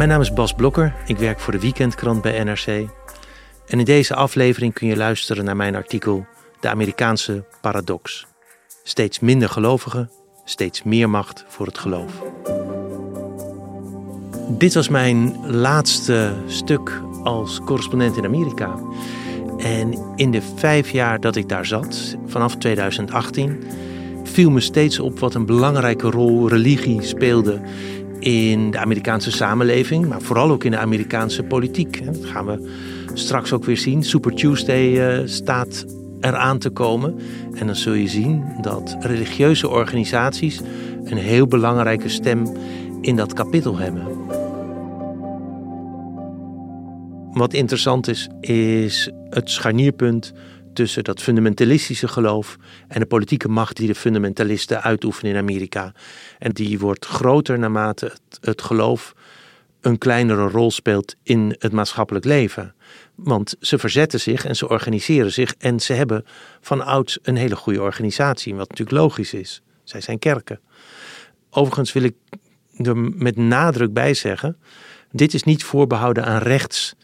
Mijn naam is Bas Blokker, ik werk voor de weekendkrant bij NRC. En in deze aflevering kun je luisteren naar mijn artikel De Amerikaanse Paradox. Steeds minder gelovigen, steeds meer macht voor het geloof. Dit was mijn laatste stuk als correspondent in Amerika. En in de vijf jaar dat ik daar zat, vanaf 2018, viel me steeds op wat een belangrijke rol religie speelde in de Amerikaanse samenleving, maar vooral ook in de Amerikaanse politiek. Dat gaan we straks ook weer zien. Super Tuesday uh, staat eraan te komen. En dan zul je zien dat religieuze organisaties een heel belangrijke stem in dat kapitel hebben. Wat interessant is, is het scharnierpunt tussen dat fundamentalistische geloof en de politieke macht die de fundamentalisten uitoefenen in Amerika. En die wordt groter naarmate het, geloof een kleinere rol speelt in het maatschappelijk leven. Want ze verzetten zich en ze organiseren zich en ze hebben van ouds een hele goede organisatie, wat natuurlijk logisch is. Zij zijn kerken. Overigens wil ik er met nadruk bij zeggen: dit is niet voorbehouden aan rechts,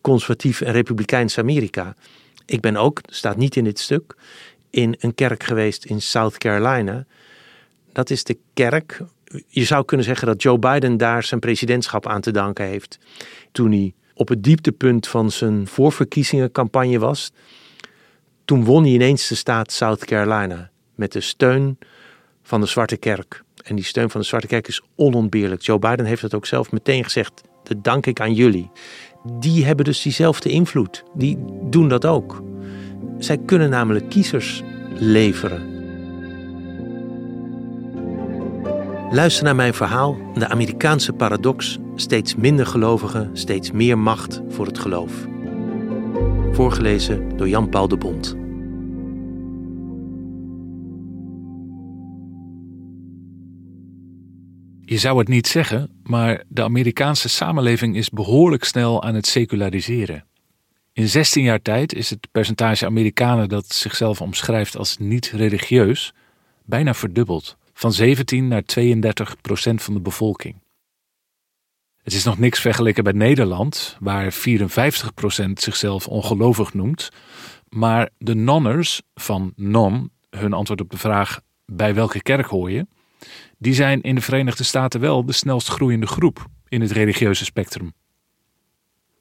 conservatief en republikeins Amerika. Ik ben ook, staat niet in dit stuk, in een kerk geweest in South Carolina. Dat is de kerk. Je zou kunnen zeggen dat Joe Biden daar zijn presidentschap aan te danken heeft. Toen hij op het dieptepunt van zijn voorverkiezingencampagne was. Toen won hij ineens de staat South Carolina. Met de steun van de Zwarte Kerk. En die steun van de Zwarte Kerk is onontbeerlijk. Joe Biden heeft het ook zelf meteen gezegd. Dat dank ik aan jullie die hebben dus diezelfde invloed. Die doen dat ook. Zij kunnen namelijk kiezers leveren. Luister naar mijn verhaal, de Amerikaanse paradox, steeds minder gelovigen, steeds meer macht voor het geloof. Voorgelezen door Jan-Paul de Bond. Je zou het niet zeggen, maar de Amerikaanse samenleving is behoorlijk snel aan het seculariseren. In 16 jaar tijd is het percentage Amerikanen dat zichzelf omschrijft als niet religieus bijna verdubbeld, van 17 naar 32 procent van de bevolking. Het is nog niks vergeleken bij Nederland, waar 54 procent zichzelf ongelovig noemt, maar de nonners van non, hun antwoord op de vraag bij welke kerk hoor je, die zijn in de Verenigde Staten wel de snelst groeiende groep in het religieuze spectrum.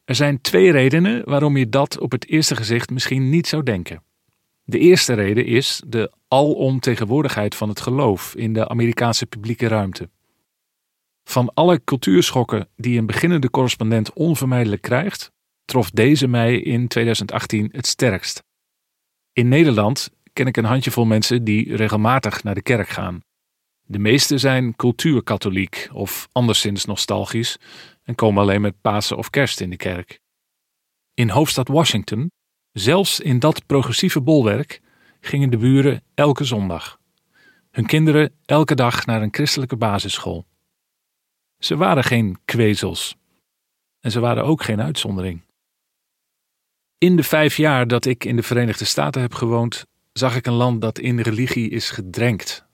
Er zijn twee redenen waarom je dat op het eerste gezicht misschien niet zou denken. De eerste reden is de alomtegenwoordigheid van het geloof in de Amerikaanse publieke ruimte. Van alle cultuurschokken die een beginnende correspondent onvermijdelijk krijgt, trof deze mij in 2018 het sterkst. In Nederland ken ik een handjevol mensen die regelmatig naar de kerk gaan. De meeste zijn cultuurkatholiek of anderszins nostalgisch en komen alleen met Pasen of Kerst in de kerk. In hoofdstad Washington, zelfs in dat progressieve bolwerk, gingen de buren elke zondag. Hun kinderen elke dag naar een christelijke basisschool. Ze waren geen kwezels. En ze waren ook geen uitzondering. In de vijf jaar dat ik in de Verenigde Staten heb gewoond, zag ik een land dat in religie is gedrenkt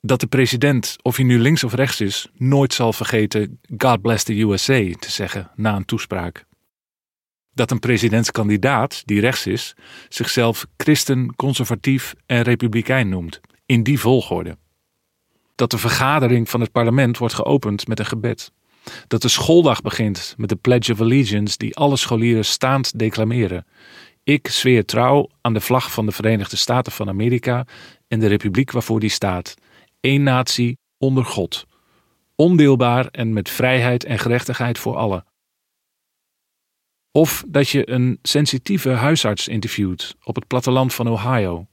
dat de president, of hij nu links of rechts is, nooit zal vergeten God bless the USA te zeggen na een toespraak. Dat een presidentskandidaat, die rechts is, zichzelf christen, conservatief en republikein noemt, in die volgorde. Dat de vergadering van het parlement wordt geopend met een gebed. Dat de schooldag begint met de Pledge of Allegiance die alle scholieren staand declameren. Ik zweer trouw aan de vlag van de Verenigde Staten van Amerika en de republiek waarvoor die staat. Eén natie onder God. Ondeelbaar en met vrijheid en gerechtigheid voor allen. Of dat je een sensitieve huisarts interviewt op het platteland van Ohio,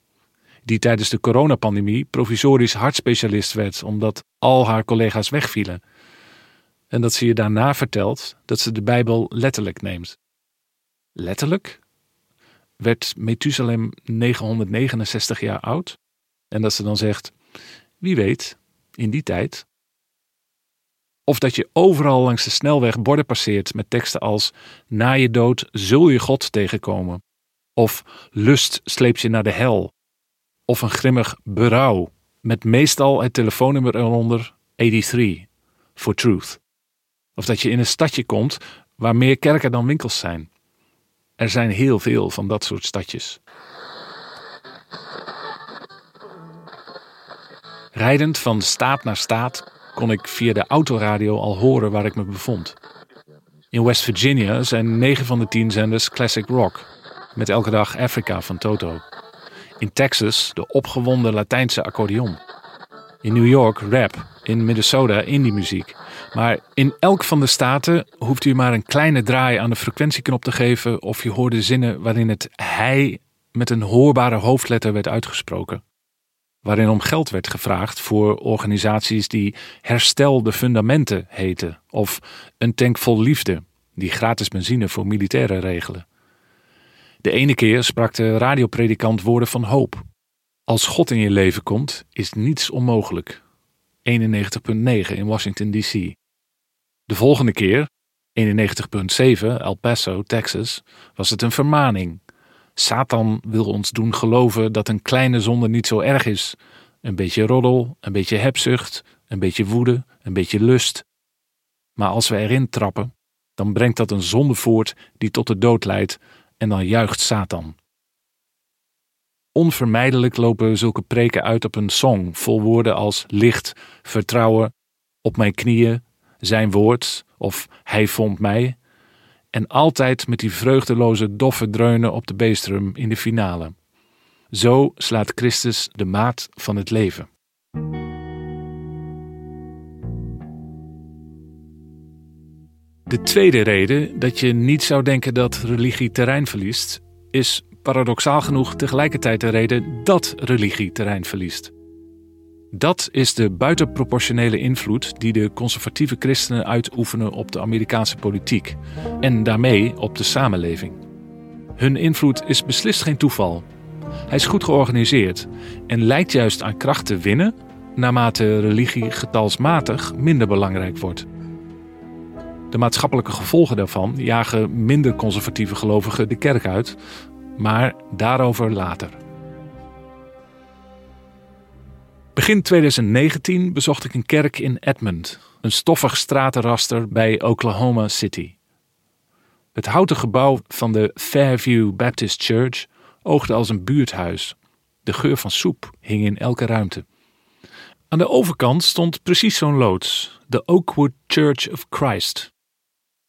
die tijdens de coronapandemie provisorisch hartspecialist werd omdat al haar collega's wegvielen. En dat ze je daarna vertelt dat ze de Bijbel letterlijk neemt. Letterlijk? Werd Methusalem 969 jaar oud? En dat ze dan zegt: Wie weet, in die tijd. Of dat je overal langs de snelweg borden passeert met teksten als: Na je dood zul je God tegenkomen. Of lust sleept je naar de hel. Of een grimmig berouw met meestal het telefoonnummer eronder 83 for truth. Of dat je in een stadje komt waar meer kerken dan winkels zijn. Er zijn heel veel van dat soort stadjes. Rijdend van staat naar staat kon ik via de autoradio al horen waar ik me bevond. In West Virginia zijn 9 van de 10 zenders classic rock, met elke dag Africa van Toto. In Texas de opgewonden Latijnse accordeon. In New York rap, in Minnesota indie muziek. Maar in elk van de staten hoeft u maar een kleine draai aan de frequentieknop te geven of je hoorde zinnen waarin het hij met een hoorbare hoofdletter werd uitgesproken waarin om geld werd gevraagd voor organisaties die Herstel de Fundamenten heten, of Een Tank Vol Liefde, die gratis benzine voor militairen regelen. De ene keer sprak de radiopredikant woorden van hoop. Als God in je leven komt, is niets onmogelijk. 91.9 in Washington, D.C. De volgende keer, 91.7 El Paso, Texas, was het een vermaning Satan wil ons doen geloven dat een kleine zonde niet zo erg is. Een beetje roddel, een beetje hebzucht, een beetje woede, een beetje lust. Maar als we erin trappen, dan brengt dat een zonde voort die tot de dood leidt en dan juicht Satan. Onvermijdelijk lopen zulke preken uit op een song vol woorden als licht, vertrouwen, op mijn knieën, zijn woord of hij vond mij en altijd met die vreugdeloze doffe dreunen op de beestrum in de finale. Zo slaat Christus de maat van het leven. De tweede reden dat je niet zou denken dat religie terrein verliest, is paradoxaal genoeg tegelijkertijd de reden dat religie terrein verliest. Dat is de buitenproportionele invloed die de conservatieve christenen uitoefenen op de Amerikaanse politiek en daarmee op de samenleving. Hun invloed is beslist geen toeval. Hij is goed georganiseerd en lijkt juist aan kracht te winnen naarmate religie getalsmatig minder belangrijk wordt. De maatschappelijke gevolgen daarvan jagen minder conservatieve gelovigen de kerk uit, maar daarover later. Begin 2019 bezocht ik een kerk in Edmond, een stoffig stratenraster bij Oklahoma City. Het houten gebouw van de Fairview Baptist Church oogde als een buurthuis. De geur van soep hing in elke ruimte. Aan de overkant stond precies zo'n loods, de Oakwood Church of Christ.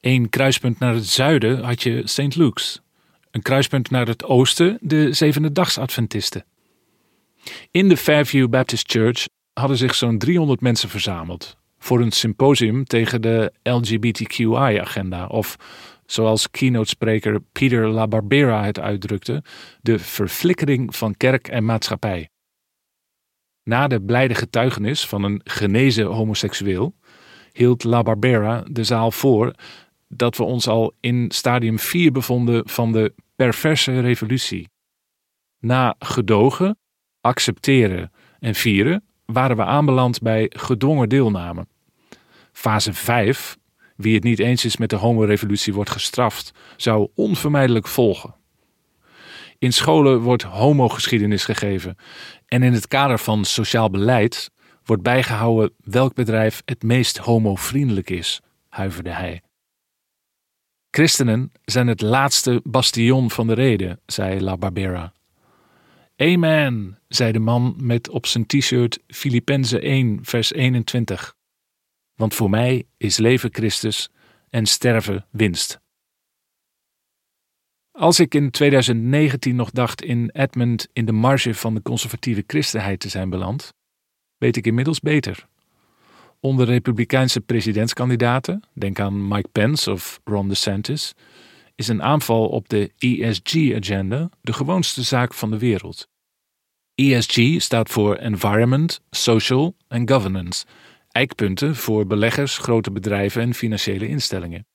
Eén kruispunt naar het zuiden had je St. Luke's. Een kruispunt naar het oosten de Zevende Dags Adventisten. In de Fairview Baptist Church hadden zich zo'n 300 mensen verzameld voor een symposium tegen de LGBTQI-agenda, of zoals keynote-spreker Peter LaBarbera het uitdrukte, de verflikkering van kerk en maatschappij. Na de blijde getuigenis van een genezen homoseksueel hield LaBarbera de zaal voor dat we ons al in stadium 4 bevonden van de perverse revolutie. Na gedogen accepteren en vieren waren we aanbeland bij gedwongen deelname. Fase 5, wie het niet eens is met de homorevolutie wordt gestraft, zou onvermijdelijk volgen. In scholen wordt homogeschiedenis gegeven en in het kader van sociaal beleid wordt bijgehouden welk bedrijf het meest homovriendelijk is, huiverde hij. Christenen zijn het laatste bastion van de reden, zei La Barbera. Amen, zei de man met op zijn t-shirt Filippenzen 1, vers 21. Want voor mij is leven Christus en sterven winst. Als ik in 2019 nog dacht in Edmund in de marge van de conservatieve christenheid te zijn beland, weet ik inmiddels beter. Onder republikeinse presidentskandidaten, denk aan Mike Pence of Ron DeSantis, is een aanval op de ESG-agenda de gewoonste zaak van de wereld. ESG staat voor Environment, Social en Governance, eikpunten voor beleggers, grote bedrijven en financiële instellingen.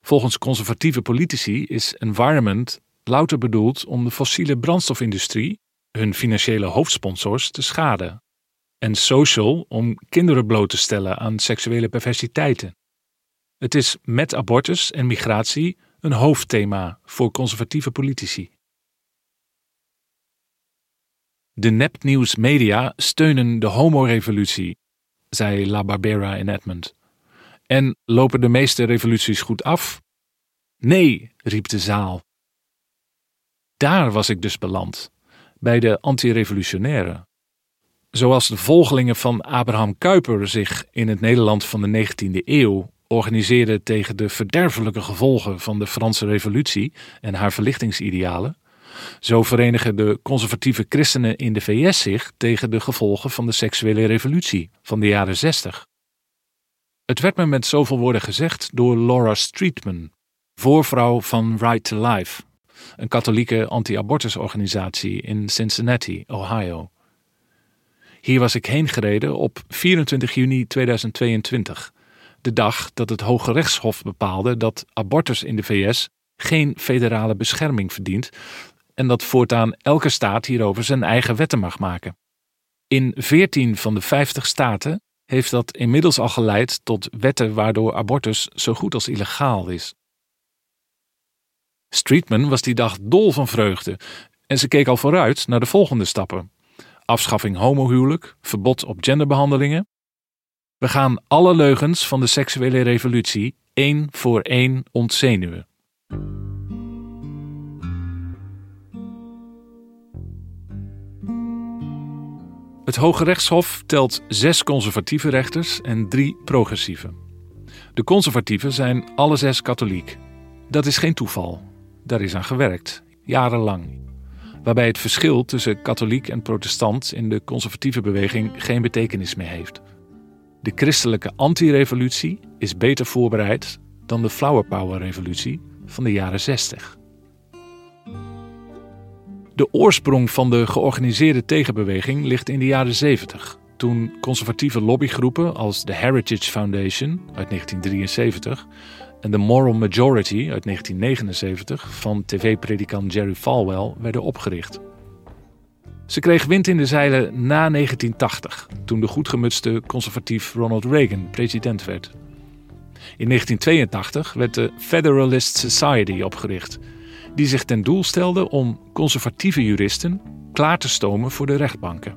Volgens conservatieve politici is environment louter bedoeld om de fossiele brandstofindustrie, hun financiële hoofdsponsors, te schaden. En social om kinderen bloot te stellen aan seksuele perversiteiten. Het is met abortus en migratie een hoofdthema voor conservatieve politici. De nepnieuwsmedia steunen de homorevolutie, zei La Barbera in Edmond. En lopen de meeste revoluties goed af? Nee, riep de zaal. Daar was ik dus beland, bij de antirevolutionairen. Zoals de volgelingen van Abraham Kuyper zich in het Nederland van de 19e eeuw organiseerden tegen de verderfelijke gevolgen van de Franse Revolutie en haar verlichtingsidealen, zo verenigen de conservatieve christenen in de VS zich tegen de gevolgen van de seksuele revolutie van de jaren 60. Het werd me met zoveel woorden gezegd door Laura Streetman, voorvrouw van Right to Life, een katholieke anti-abortusorganisatie in Cincinnati, Ohio. Hier was ik heen gereden op 24 juni 2022, de dag dat het Hoge Rechtshof bepaalde dat abortus in de VS geen federale bescherming verdient en dat voortaan elke staat hierover zijn eigen wetten mag maken. In 14 van de 50 staten heeft dat inmiddels al geleid tot wetten waardoor abortus zo goed als illegaal is. Streetman was die dag dol van vreugde en ze keek al vooruit naar de volgende stappen: afschaffing homohuwelijk, verbod op genderbehandelingen. We gaan alle leugens van de seksuele revolutie één voor één ontzenuwen. Het Hoge Rechtshof telt zes conservatieve rechters en drie progressieve. De conservatieven zijn alle zes katholiek. Dat is geen toeval. Daar is aan gewerkt, jarenlang. Waarbij het verschil tussen katholiek en protestant in de conservatieve beweging geen betekenis meer heeft. De christelijke anti-revolutie is beter voorbereid dan de flower power revolutie van de jaren 60. De oorsprong van de georganiseerde tegenbeweging ligt in de jaren 70, toen conservatieve lobbygroepen als de Heritage Foundation uit 1973 en de Moral Majority uit 1979 van tv-predikant Jerry Falwell werden opgericht. Ze kreeg wind in de zeilen na 1980, toen de goedgemutste conservatief Ronald Reagan president werd. In 1982 werd de Federalist Society opgericht, die zich ten doel stelde om conservatieve juristen klaar te stomen voor de rechtbanken.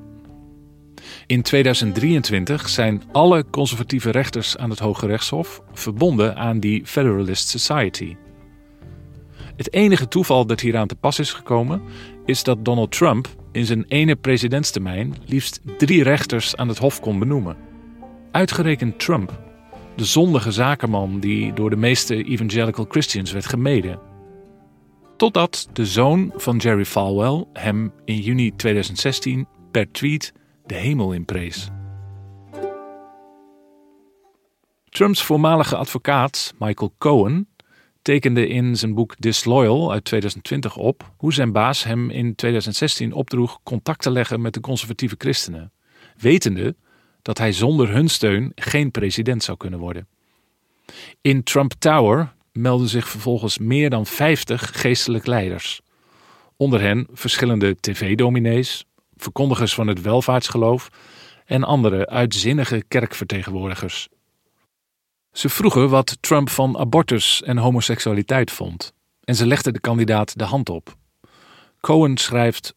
In 2023 zijn alle conservatieve rechters aan het Hoge Rechtshof verbonden aan die Federalist Society. Het enige toeval dat hieraan te pas is gekomen, is dat Donald Trump in zijn ene presidentstermijn liefst drie rechters aan het Hof kon benoemen. Uitgerekend Trump, de zondige zakenman die door de meeste evangelical Christians werd gemeden. Totdat de zoon van Jerry Falwell hem in juni 2016 per tweet de hemel inprees. Trumps voormalige advocaat Michael Cohen tekende in zijn boek Disloyal uit 2020 op hoe zijn baas hem in 2016 opdroeg contact te leggen met de conservatieve christenen, wetende dat hij zonder hun steun geen president zou kunnen worden. In Trump Tower melden zich vervolgens meer dan 50 geestelijk leiders. Onder hen verschillende tv-dominees, verkondigers van het welvaartsgeloof en andere uitzinnige kerkvertegenwoordigers. Ze vroegen wat Trump van abortus en homoseksualiteit vond, en ze legden de kandidaat de hand op. Cohen schrijft: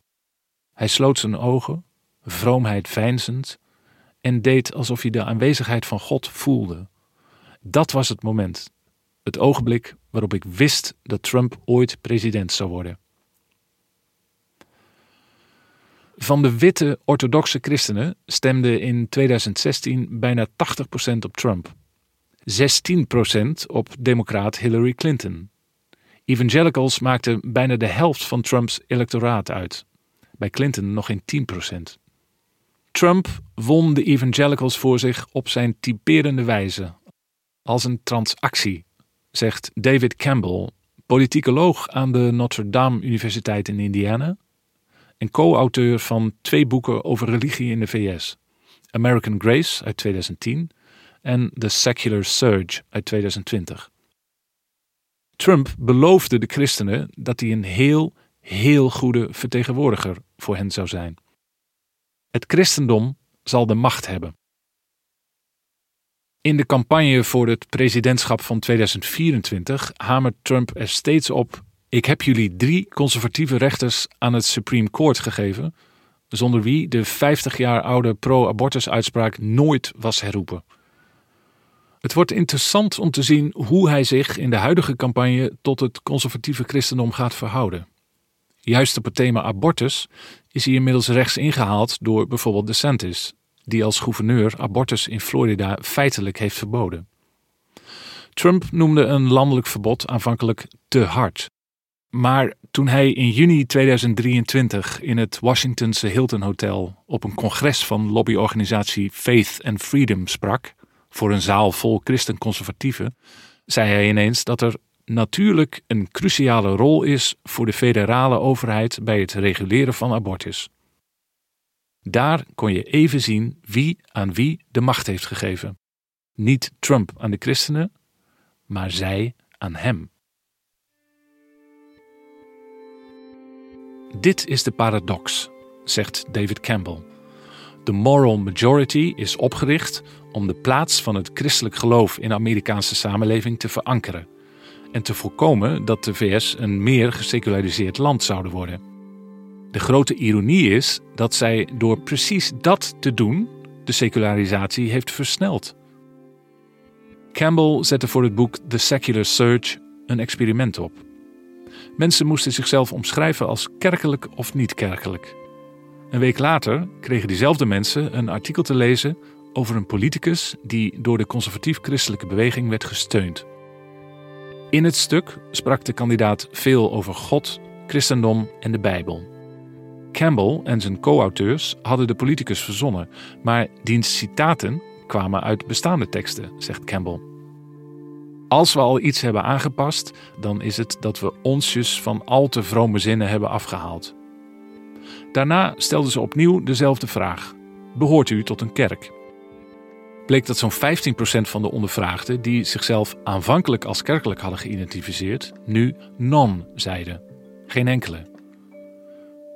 Hij sloot zijn ogen, vroomheid veinzend, en deed alsof hij de aanwezigheid van God voelde. Dat was het moment, het ogenblik waarop ik wist dat Trump ooit president zou worden. Van de witte orthodoxe christenen stemde in 2016 bijna 80% op Trump. 16% op democraat Hillary Clinton. Evangelicals maakten bijna de helft van Trumps electoraat uit. Bij Clinton nog geen 10%. Trump won de evangelicals voor zich op zijn typerende wijze, als een transactie, zegt David Campbell, politicoloog aan de Notre Dame Universiteit in Indiana en co-auteur van twee boeken over religie in de VS: American Grace uit 2010 en The Secular Surge uit 2020. Trump beloofde de christenen dat hij een heel, heel goede vertegenwoordiger voor hen zou zijn. Het christendom zal de macht hebben. In de campagne voor het presidentschap van 2024 hamert Trump er steeds op: ik heb jullie drie conservatieve rechters aan het Supreme Court gegeven, zonder wie de 50 jaar oude pro-abortus uitspraak nooit was herroepen. Het wordt interessant om te zien hoe hij zich in de huidige campagne tot het conservatieve christendom gaat verhouden. Juist op het thema abortus is hij inmiddels rechts ingehaald door bijvoorbeeld DeSantis, die als gouverneur abortus in Florida feitelijk heeft verboden. Trump noemde een landelijk verbod aanvankelijk te hard. Maar toen hij in juni 2023 in het Washingtonse Hilton Hotel op een congres van lobbyorganisatie Faith and Freedom sprak, voor een zaal vol christen-conservatieven, zei hij ineens dat er natuurlijk een cruciale rol is voor de federale overheid bij het reguleren van abortus. Daar kon je even zien wie aan wie de macht heeft gegeven. Niet Trump aan de christenen, maar zij aan hem. Dit is de paradox, zegt David Campbell. De moral majority is opgericht om de plaats van het christelijk geloof in de Amerikaanse samenleving te verankeren en te voorkomen dat de VS een meer geseculariseerd land zouden worden. De grote ironie is dat zij door precies dat te doen de secularisatie heeft versneld. Campbell zette voor het boek The Secular Surge een experiment op. Mensen moesten zichzelf omschrijven als kerkelijk of niet kerkelijk. Een week later kregen diezelfde mensen een artikel te lezen over een politicus die door de conservatief-christelijke beweging werd gesteund. In het stuk sprak de kandidaat veel over God, christendom en de Bijbel. Campbell en zijn co-auteurs hadden de politicus verzonnen, maar diens citaten kwamen uit bestaande teksten, zegt Campbell. Als we al iets hebben aangepast, dan is het dat we onsjes van al te vrome zinnen hebben afgehaald. Daarna stelden ze opnieuw dezelfde vraag: Behoort u tot een kerk? Bleek dat zo'n 15% van de ondervraagden, die zichzelf aanvankelijk als kerkelijk hadden geïdentificeerd, nu non zeiden. Geen enkele.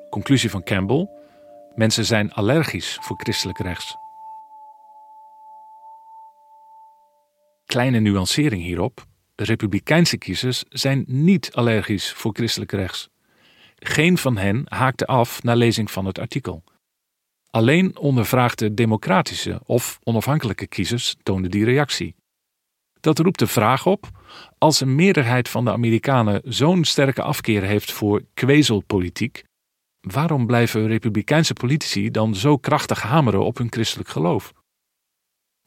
Conclusie van Campbell: mensen zijn allergisch voor christelijk rechts. Kleine nuancering hierop: Republikeinse kiezers zijn niet allergisch voor christelijk rechts. Geen van hen haakte af na lezing van het artikel. Alleen ondervraagde democratische of onafhankelijke kiezers toonden die reactie. Dat roept de vraag op: als een meerderheid van de Amerikanen zo'n sterke afkeer heeft voor kwezelpolitiek, waarom blijven republikeinse politici dan zo krachtig hameren op hun christelijk geloof?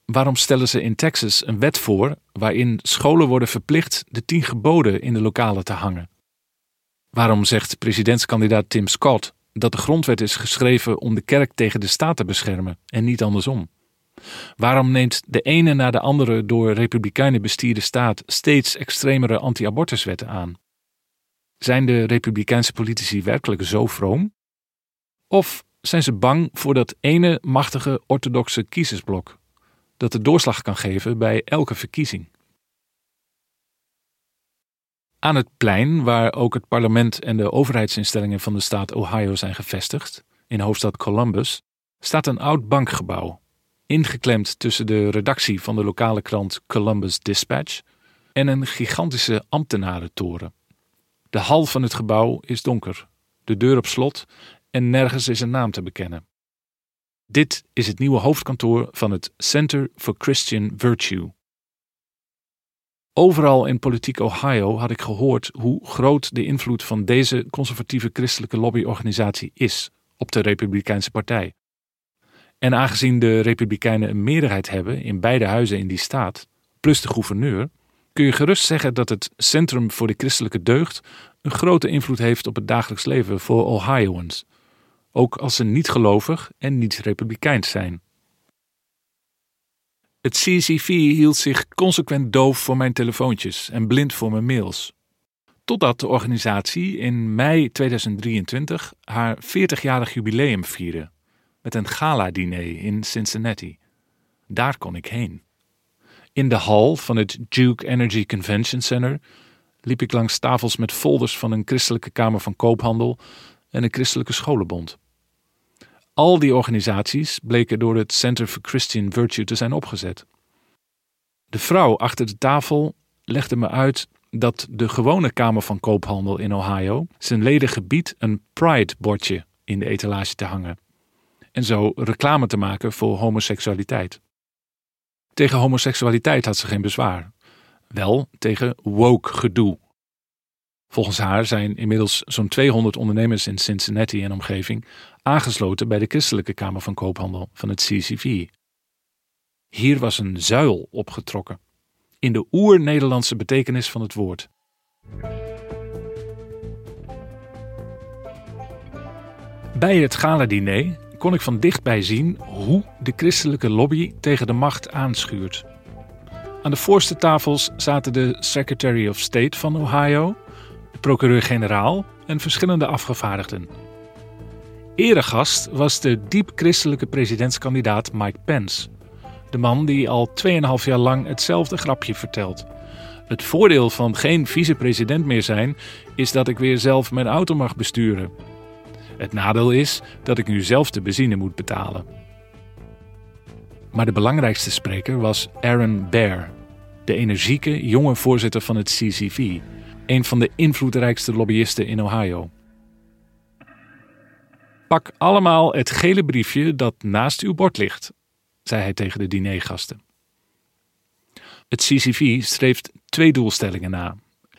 Waarom stellen ze in Texas een wet voor waarin scholen worden verplicht de tien geboden in de lokalen te hangen? Waarom zegt presidentskandidaat Tim Scott dat de grondwet is geschreven om de kerk tegen de staat te beschermen en niet andersom? Waarom neemt de ene na de andere door republikeinen bestierde staat steeds extremere anti-abortuswetten aan? Zijn de republikeinse politici werkelijk zo vroom? Of zijn ze bang voor dat ene machtige orthodoxe kiezersblok dat de doorslag kan geven bij elke verkiezing? Aan het plein, waar ook het parlement en de overheidsinstellingen van de staat Ohio zijn gevestigd, in hoofdstad Columbus, staat een oud bankgebouw, ingeklemd tussen de redactie van de lokale krant Columbus Dispatch en een gigantische ambtenarentoren. De hal van het gebouw is donker, de deur op slot en nergens is een naam te bekennen. Dit is het nieuwe hoofdkantoor van het Center for Christian Virtue. Overal in politiek Ohio had ik gehoord hoe groot de invloed van deze conservatieve christelijke lobbyorganisatie is op de Republikeinse Partij. En aangezien de Republikeinen een meerderheid hebben in beide huizen in die staat, plus de gouverneur, kun je gerust zeggen dat het Centrum voor de Christelijke Deugd een grote invloed heeft op het dagelijks leven voor Ohioans, ook als ze niet gelovig en niet republikeins zijn. Het CCV hield zich consequent doof voor mijn telefoontjes en blind voor mijn mails. Totdat de organisatie in mei 2023 haar 40-jarig jubileum vierde met een gala-diner in Cincinnati. Daar kon ik heen. In de hal van het Duke Energy Convention Center liep ik langs tafels met folders van een christelijke kamer van koophandel en een christelijke scholenbond. Al die organisaties bleken door het Center for Christian Virtue te zijn opgezet. De vrouw achter de tafel legde me uit dat de gewone Kamer van Koophandel in Ohio zijn leden gebiedt een Pride-bordje in de etalage te hangen. En zo reclame te maken voor homoseksualiteit. Tegen homoseksualiteit had ze geen bezwaar. Wel tegen woke gedoe. Volgens haar zijn inmiddels zo'n 200 ondernemers in Cincinnati en omgeving aangesloten bij de Christelijke Kamer van Koophandel van het CCV. Hier was een zuil opgetrokken, in de oer-Nederlandse betekenis van het woord. Bij het gala-diner kon ik van dichtbij zien hoe de christelijke lobby tegen de macht aanschuurt. Aan de voorste tafels zaten de Secretary of State van Ohio, de procureur-generaal en verschillende afgevaardigden. Eregast was de diep christelijke presidentskandidaat Mike Pence, de man die al 2,5 jaar lang hetzelfde grapje vertelt. Het voordeel van geen vicepresident meer zijn is dat ik weer zelf mijn auto mag besturen. Het nadeel is dat ik nu zelf de benzine moet betalen. Maar de belangrijkste spreker was Aaron Bear, de energieke jonge voorzitter van het CCV, een van de invloedrijkste lobbyisten in Ohio. Pak allemaal het gele briefje dat naast uw bord ligt, zei hij tegen de dinergasten. Het CCV streeft twee doelstellingen na.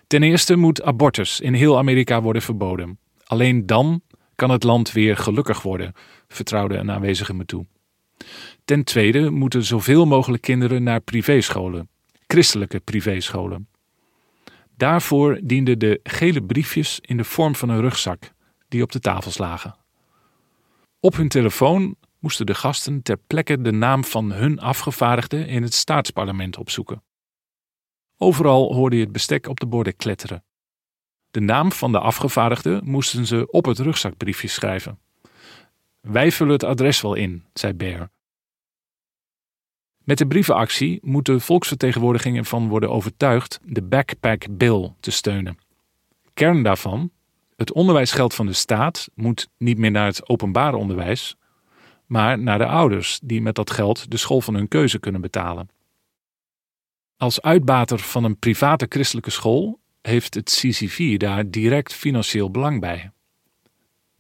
Ten eerste moet abortus in heel Amerika worden verboden. Alleen dan kan het land weer gelukkig worden, vertrouwde een aanwezige me toe. Ten tweede moeten zoveel mogelijk kinderen naar privéscholen, christelijke privéscholen. Daarvoor dienden de gele briefjes in de vorm van een rugzak die op de tafels lagen. Op hun telefoon moesten de gasten ter plekke de naam van hun afgevaardigde in het staatsparlement opzoeken. Overal hoorde je het bestek op de borden kletteren. De naam van de afgevaardigde moesten ze op het rugzakbriefje schrijven. Wij vullen het adres wel in, zei Bear. Met de brievenactie moet de volksvertegenwoordiging ervan worden overtuigd de Backpack Bill te steunen. Kern daarvan: het onderwijsgeld van de staat moet niet meer naar het openbare onderwijs, maar naar de ouders die met dat geld de school van hun keuze kunnen betalen. Als uitbater van een private christelijke school heeft het CCV daar direct financieel belang bij.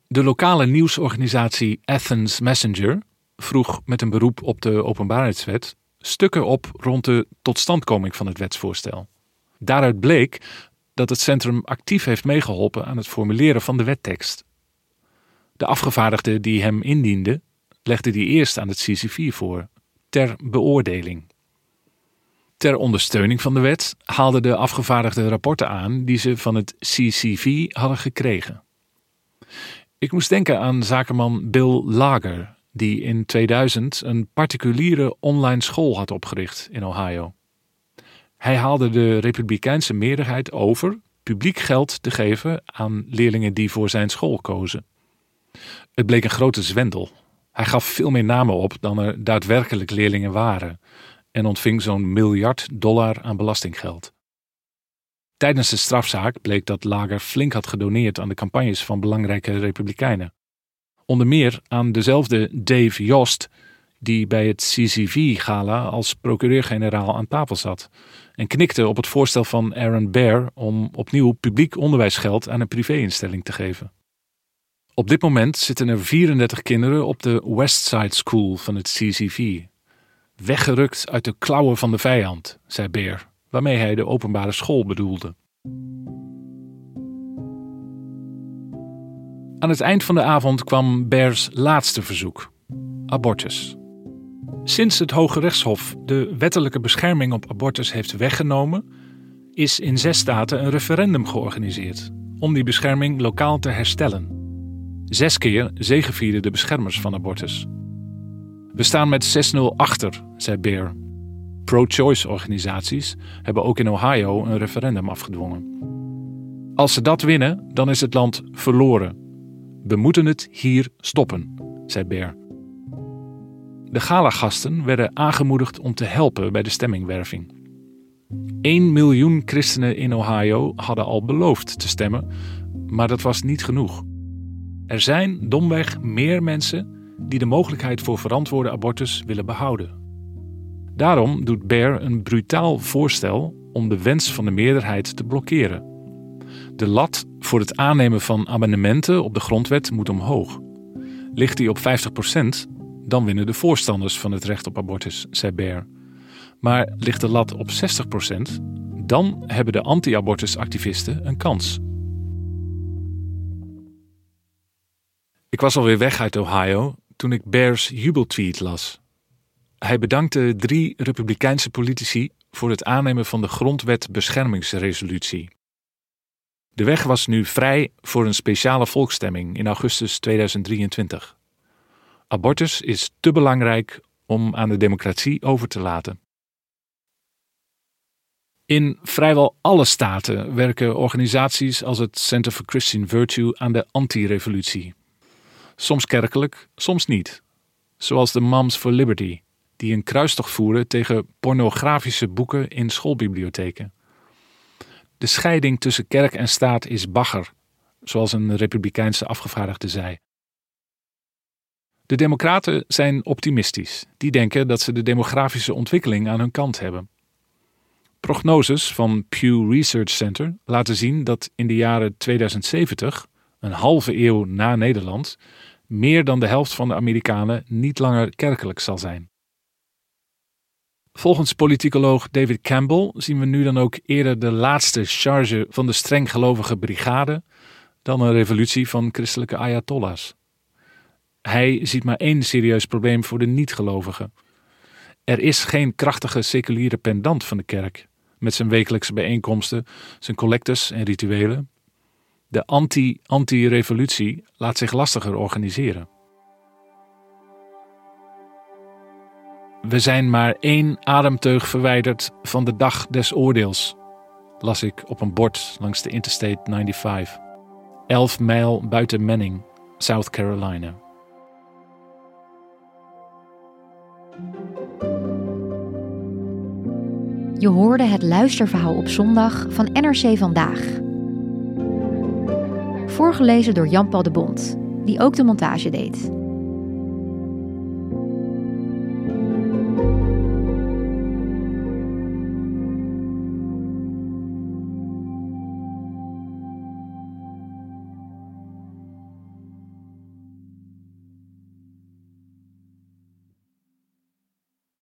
De lokale nieuwsorganisatie Athens Messenger vroeg met een beroep op de openbaarheidswet stukken op rond de totstandkoming van het wetsvoorstel. Daaruit bleek dat het centrum actief heeft meegeholpen aan het formuleren van de wettekst. De afgevaardigde die hem indiende, legde die eerst aan het CCV voor, ter beoordeling. Ter ondersteuning van de wet haalden de afgevaardigde rapporten aan die ze van het CCV hadden gekregen. Ik moest denken aan zakenman Bill Lager, die in 2000 een particuliere online school had opgericht in Ohio. Hij haalde de republikeinse meerderheid over publiek geld te geven aan leerlingen die voor zijn school kozen. Het bleek een grote zwendel. Hij gaf veel meer namen op dan er daadwerkelijk leerlingen waren en ontving zo'n miljard dollar aan belastinggeld. Tijdens de strafzaak bleek dat Lager flink had gedoneerd aan de campagnes van belangrijke republikeinen. Onder meer aan dezelfde Dave Yost, die bij het CCV-gala als procureur-generaal aan tafel zat en knikte op het voorstel van Aaron Bear om opnieuw publiek onderwijsgeld aan een privéinstelling te geven. Op dit moment zitten er 34 kinderen op de Westside School van het CCV, weggerukt uit de klauwen van de vijand, zei Beer, waarmee hij de openbare school bedoelde. Aan het eind van de avond kwam Bears laatste verzoek: abortus. Sinds het Hoge Rechtshof de wettelijke bescherming op abortus heeft weggenomen, is in zes staten een referendum georganiseerd om die bescherming lokaal te herstellen. Zes keer zegevierden de beschermers van abortus. We staan met 6-0 achter, zei Bear. Pro-choice organisaties hebben ook in Ohio een referendum afgedwongen. Als ze dat winnen, dan is het land verloren. We moeten het hier stoppen, zei Bear. De galagasten werden aangemoedigd om te helpen bij de stemmingwerving. 1 miljoen christenen in Ohio hadden al beloofd te stemmen, maar dat was niet genoeg. Er zijn domweg meer mensen die de mogelijkheid voor verantwoorde abortus willen behouden. Daarom doet Bear een brutaal voorstel om de wens van de meerderheid te blokkeren. De lat voor het aannemen van amendementen op de grondwet moet omhoog. Ligt die op 50%, dan winnen de voorstanders van het recht op abortus, zei Bear. Maar ligt de lat op 60%, dan hebben de anti-abortusactivisten een kans. Ik was alweer weg uit Ohio toen ik Bears jubeltweet las. Hij bedankte drie Republikeinse politici voor het aannemen van de Grondwet Beschermingsresolutie. De weg was nu vrij voor een speciale volksstemming in augustus 2023. Abortus is te belangrijk om aan de democratie over te laten. In vrijwel alle staten werken organisaties als het Center for Christian Virtue aan de anti-revolutie. Soms kerkelijk, soms niet. Zoals de Moms for Liberty, die een kruistocht voeren tegen pornografische boeken in schoolbibliotheken. De scheiding tussen kerk en staat is bagger, zoals een republikeinse afgevaardigde zei. De Democraten zijn optimistisch. Die denken dat ze de demografische ontwikkeling aan hun kant hebben. Prognoses van Pew Research Center laten zien dat in de jaren 2070, een halve eeuw na Nederland, meer dan de helft van de Amerikanen niet langer kerkelijk zal zijn. Volgens politicoloog David Campbell zien we nu dan ook eerder de laatste charge van de strenggelovige brigade dan een revolutie van christelijke ayatollahs. Hij ziet maar één serieus probleem voor de niet-gelovigen. Er is geen krachtige seculiere pendant van de kerk, met zijn wekelijkse bijeenkomsten, zijn collectes en rituelen. De anti-anti-revolutie laat zich lastiger organiseren. We zijn maar één ademteug verwijderd van de dag des oordeels, las ik op een bord langs de Interstate 95, 11 mijl buiten Manning, South Carolina. Je hoorde het luisterverhaal op zondag van NRC Vandaag. Voorgelezen door Jan-Paul de Bond, die ook de montage deed.